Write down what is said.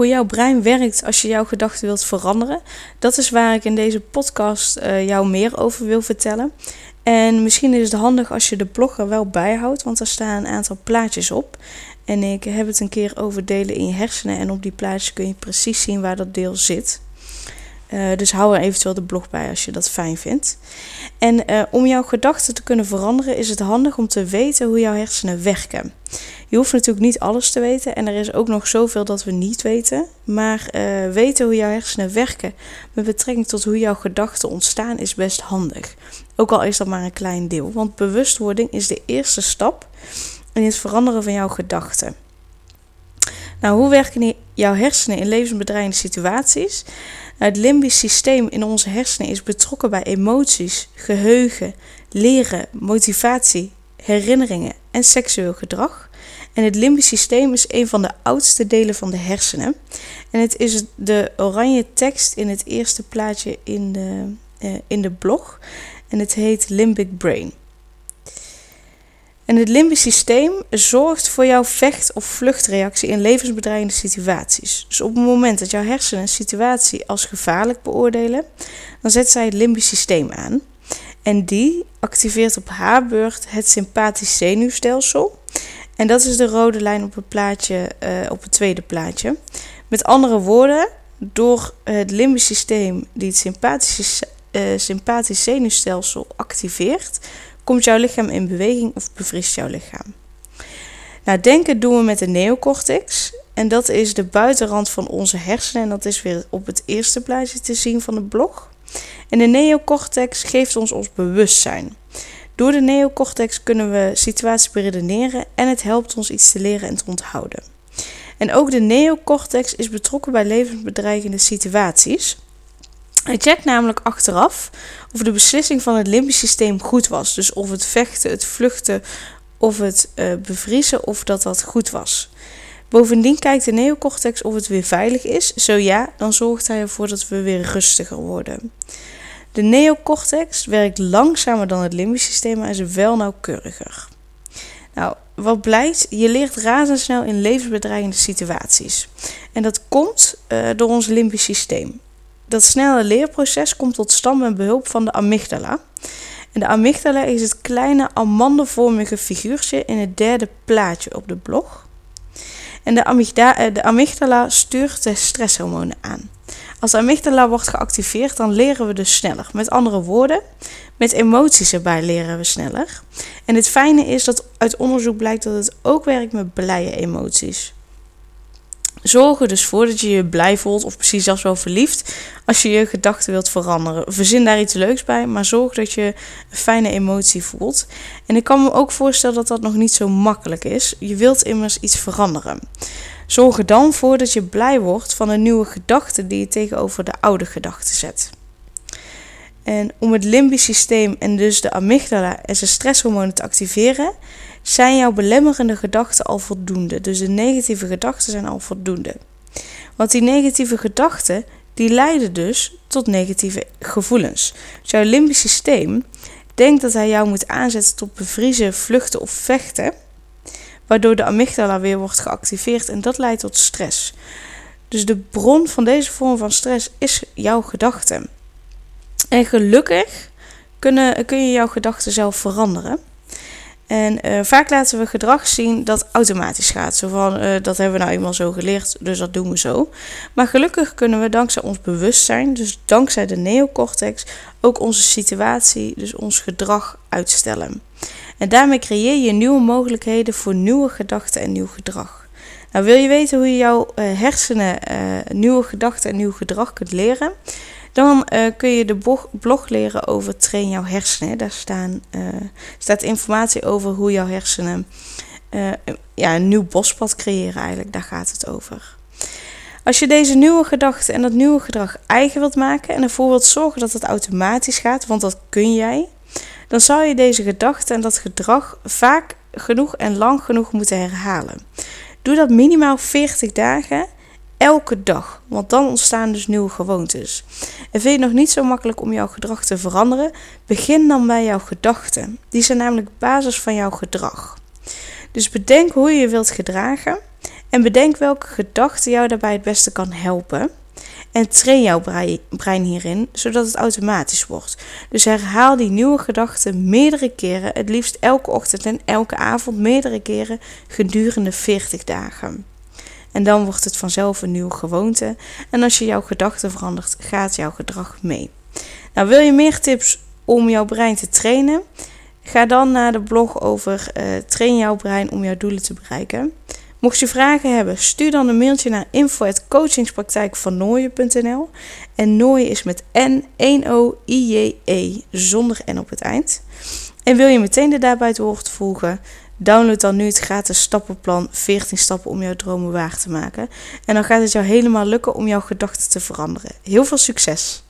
hoe jouw brein werkt als je jouw gedachten wilt veranderen. Dat is waar ik in deze podcast uh, jou meer over wil vertellen. En misschien is het handig als je de blog er wel bijhoudt, want er staan een aantal plaatjes op. En ik heb het een keer over delen in je hersenen. En op die plaatjes kun je precies zien waar dat deel zit. Uh, dus hou er eventueel de blog bij als je dat fijn vindt. En uh, om jouw gedachten te kunnen veranderen is het handig om te weten hoe jouw hersenen werken. Je hoeft natuurlijk niet alles te weten en er is ook nog zoveel dat we niet weten. Maar uh, weten hoe jouw hersenen werken met betrekking tot hoe jouw gedachten ontstaan is best handig. Ook al is dat maar een klein deel. Want bewustwording is de eerste stap in het veranderen van jouw gedachten. Nou, hoe werken jouw hersenen in levensbedreigende situaties? Het limbisch systeem in onze hersenen is betrokken bij emoties, geheugen, leren, motivatie, herinneringen en seksueel gedrag. En het limbisch systeem is een van de oudste delen van de hersenen. En het is de oranje tekst in het eerste plaatje in de, uh, in de blog. En het heet Limbic Brain. En het limbisch systeem zorgt voor jouw vecht- of vluchtreactie in levensbedreigende situaties. Dus op het moment dat jouw hersenen een situatie als gevaarlijk beoordelen, dan zet zij het limbisch systeem aan. En die activeert op haar beurt het sympathisch zenuwstelsel. En dat is de rode lijn op het, plaatje, uh, op het tweede plaatje. Met andere woorden, door het limbisch systeem die het sympathische, uh, sympathisch zenuwstelsel activeert, komt jouw lichaam in beweging of bevriest jouw lichaam. Nou, denken doen we met de neocortex. En dat is de buitenrand van onze hersenen. En dat is weer op het eerste plaatje te zien van de blog. En de neocortex geeft ons ons bewustzijn. Door de neocortex kunnen we situaties beredeneren en het helpt ons iets te leren en te onthouden. En ook de neocortex is betrokken bij levensbedreigende situaties. Hij checkt namelijk achteraf of de beslissing van het limbisch systeem goed was. Dus of het vechten, het vluchten of het uh, bevriezen, of dat dat goed was. Bovendien kijkt de neocortex of het weer veilig is. Zo ja, dan zorgt hij ervoor dat we weer rustiger worden. De neocortex werkt langzamer dan het limbisch systeem, maar is wel nauwkeuriger. Nou, wat blijkt, je leert razendsnel in levensbedreigende situaties. En dat komt uh, door ons limbisch systeem. Dat snelle leerproces komt tot stand met behulp van de amygdala. En de amygdala is het kleine amandelvormige figuurtje in het derde plaatje op de blog. En de amygdala, eh, de amygdala stuurt de stresshormonen aan. Als de amygdala wordt geactiveerd, dan leren we dus sneller. Met andere woorden, met emoties erbij leren we sneller. En het fijne is dat uit onderzoek blijkt dat het ook werkt met blije emoties. Zorg er dus voor dat je je blij voelt of precies zelfs wel verliefd als je je gedachten wilt veranderen. Verzin daar iets leuks bij, maar zorg dat je een fijne emotie voelt. En ik kan me ook voorstellen dat dat nog niet zo makkelijk is. Je wilt immers iets veranderen. Zorg er dan voor dat je blij wordt van een nieuwe gedachte die je tegenover de oude gedachte zet. En om het limbisch systeem en dus de amygdala en zijn stresshormonen te activeren, zijn jouw belemmerende gedachten al voldoende. Dus de negatieve gedachten zijn al voldoende. Want die negatieve gedachten, die leiden dus tot negatieve gevoelens. Dus jouw limbisch systeem denkt dat hij jou moet aanzetten tot bevriezen, vluchten of vechten. Waardoor de amygdala weer wordt geactiveerd en dat leidt tot stress. Dus de bron van deze vorm van stress is jouw gedachten. En gelukkig kunnen, kun je jouw gedachten zelf veranderen. En uh, vaak laten we gedrag zien dat automatisch gaat. Zo van, uh, dat hebben we nou eenmaal zo geleerd, dus dat doen we zo. Maar gelukkig kunnen we dankzij ons bewustzijn, dus dankzij de neocortex, ook onze situatie, dus ons gedrag uitstellen. En daarmee creëer je nieuwe mogelijkheden voor nieuwe gedachten en nieuw gedrag. Nou, wil je weten hoe je jouw uh, hersenen nieuwe gedachten en nieuw gedrag kunt leren? Dan uh, kun je de blog leren over train jouw hersenen. Daar staan, uh, staat informatie over hoe jouw hersenen uh, ja, een nieuw bospad creëren eigenlijk. Daar gaat het over. Als je deze nieuwe gedachten en dat nieuwe gedrag eigen wilt maken en ervoor wilt zorgen dat het automatisch gaat, want dat kun jij, dan zal je deze gedachten en dat gedrag vaak genoeg en lang genoeg moeten herhalen. Doe dat minimaal 40 dagen elke dag. Want dan ontstaan dus nieuwe gewoontes. En vind je het nog niet zo makkelijk om jouw gedrag te veranderen? Begin dan bij jouw gedachten. Die zijn namelijk basis van jouw gedrag. Dus bedenk hoe je je wilt gedragen En bedenk welke gedachte jou daarbij het beste kan helpen. En train jouw brein hierin, zodat het automatisch wordt. Dus herhaal die nieuwe gedachten meerdere keren, het liefst elke ochtend en elke avond meerdere keren gedurende 40 dagen. En dan wordt het vanzelf een nieuwe gewoonte. En als je jouw gedachten verandert, gaat jouw gedrag mee. Nou, wil je meer tips om jouw brein te trainen? Ga dan naar de blog over uh, train jouw brein om jouw doelen te bereiken. Mocht je vragen hebben, stuur dan een mailtje naar info.coachingspraktijkvannooien.nl En Nooien is met N-1-O-I-J-E, zonder N op het eind. En wil je meteen de daarbij het woord volgen? Download dan nu het gratis stappenplan 14 stappen om jouw dromen waar te maken. En dan gaat het jou helemaal lukken om jouw gedachten te veranderen. Heel veel succes!